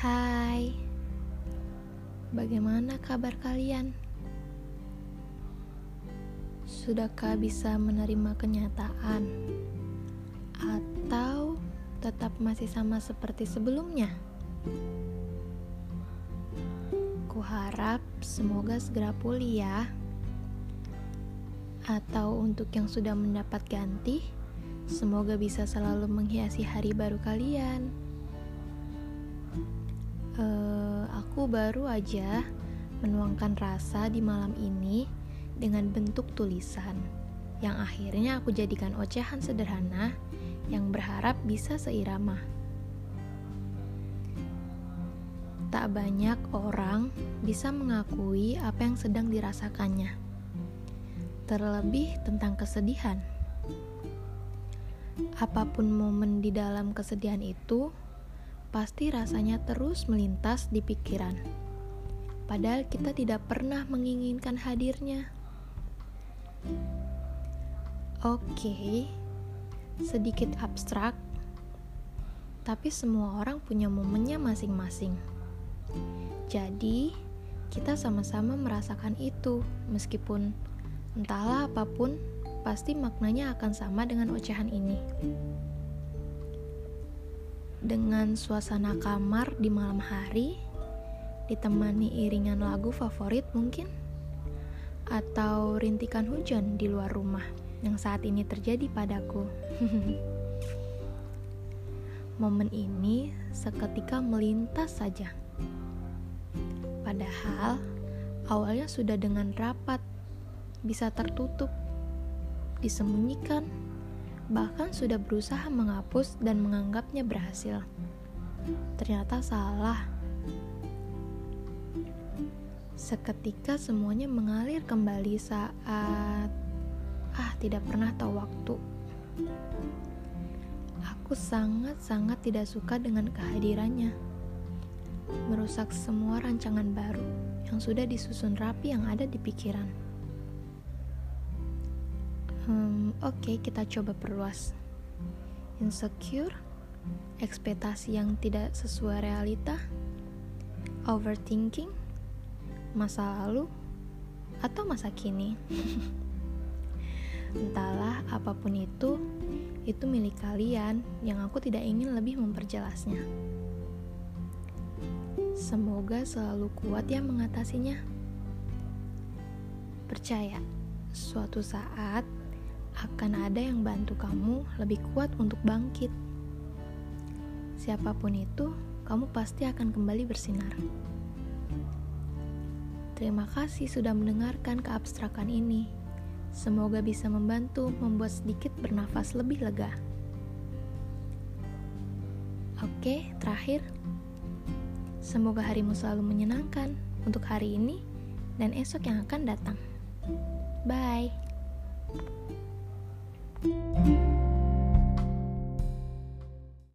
Hai, bagaimana kabar kalian? Sudahkah bisa menerima kenyataan, atau tetap masih sama seperti sebelumnya? Kuharap semoga segera pulih, ya, atau untuk yang sudah mendapat ganti, semoga bisa selalu menghiasi hari baru kalian. Uh, aku baru aja menuangkan rasa di malam ini dengan bentuk tulisan yang akhirnya aku jadikan ocehan sederhana yang berharap bisa seirama. Tak banyak orang bisa mengakui apa yang sedang dirasakannya, terlebih tentang kesedihan. Apa pun momen di dalam kesedihan itu, pasti rasanya terus melintas di pikiran. Padahal kita tidak pernah menginginkan hadirnya. Oke, sedikit abstrak, tapi semua orang punya momennya masing-masing. Jadi, kita sama-sama merasakan itu, meskipun entahlah apa pun, pasti maknanya akan sama dengan ocehan ini. Dengan suasana kamar di malam hari, ditemani iringan lagu favorit mungkin, atau rintikan hujan di luar rumah yang saat ini terjadi padaku. Momen ini seketika melintas saja Padahal awalnya sudah dengan rapat, bisa tertutup, disembunyikan, bahkan sudah berusaha menghapus dan menganggapnya berhasil. Ternyata salah. Seketika semuanya mengalir kembali saat ah tidak pernah tahu waktu. Aku sangat-sangat tidak suka dengan kehadirannya merusak semua rancangan baru yang sudah disusun rapi yang ada di pikiran. Hmm, Oke, okay, kita coba perluas. Insecure, ekspektasi yang tidak sesuai realita, overthinking, masa lalu, atau masa kini. Entahlah, apa pun itu, itu milik kalian yang aku tidak ingin lebih memperjelasnya. Semoga selalu kuat ya mengatasinya. Percaya, suatu saat akan ada yang bantu kamu lebih kuat untuk bangkit. Siapa pun itu, kamu pasti akan kembali bersinar. Terima kasih sudah mendengarkan keabstrakan ini. Semoga bisa membantu membuat sedikit bernafas lebih lega. Oke, terakhir. Semoga harimu selalu menyenangkan untuk hari ini dan esok yang akan datang. Bye. thank you.